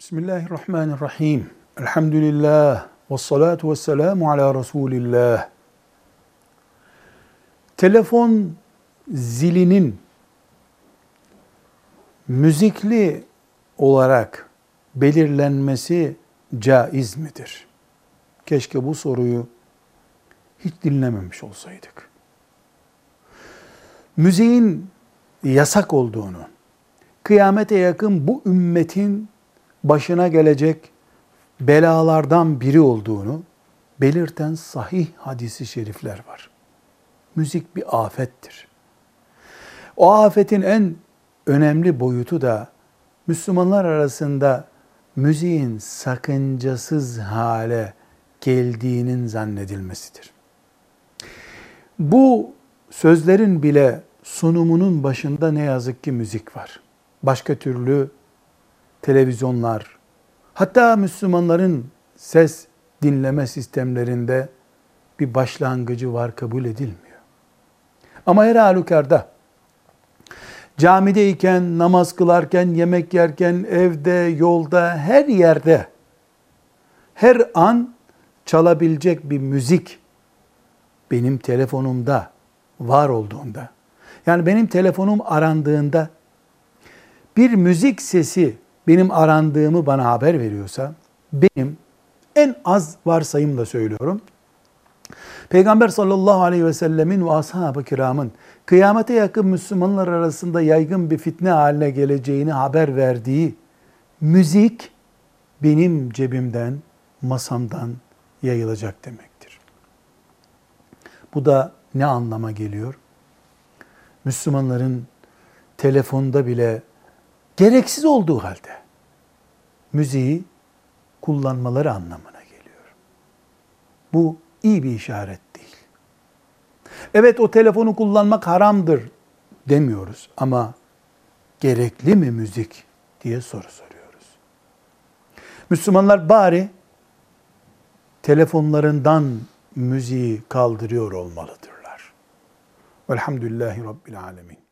Bismillahirrahmanirrahim. Elhamdülillah. Ve salatu ve selamu ala Resulillah. Telefon zilinin müzikli olarak belirlenmesi caiz midir? Keşke bu soruyu hiç dinlememiş olsaydık. Müziğin yasak olduğunu, kıyamete yakın bu ümmetin başına gelecek belalardan biri olduğunu belirten sahih hadisi şerifler var. Müzik bir afettir. O afetin en önemli boyutu da Müslümanlar arasında müziğin sakıncasız hale geldiğinin zannedilmesidir. Bu sözlerin bile sunumunun başında ne yazık ki müzik var. Başka türlü televizyonlar, hatta Müslümanların ses dinleme sistemlerinde bir başlangıcı var kabul edilmiyor. Ama her halükarda camideyken, namaz kılarken, yemek yerken, evde, yolda, her yerde her an çalabilecek bir müzik benim telefonumda var olduğunda yani benim telefonum arandığında bir müzik sesi benim arandığımı bana haber veriyorsa benim en az varsayımla söylüyorum. Peygamber sallallahu aleyhi ve sellemin ve ashab-ı kiramın kıyamete yakın Müslümanlar arasında yaygın bir fitne haline geleceğini haber verdiği müzik benim cebimden, masamdan yayılacak demektir. Bu da ne anlama geliyor? Müslümanların telefonda bile gereksiz olduğu halde müziği kullanmaları anlamına geliyor. Bu iyi bir işaret değil. Evet o telefonu kullanmak haramdır demiyoruz ama gerekli mi müzik diye soru soruyoruz. Müslümanlar bari telefonlarından müziği kaldırıyor olmalıdırlar. Velhamdülillahi Rabbil Alemin.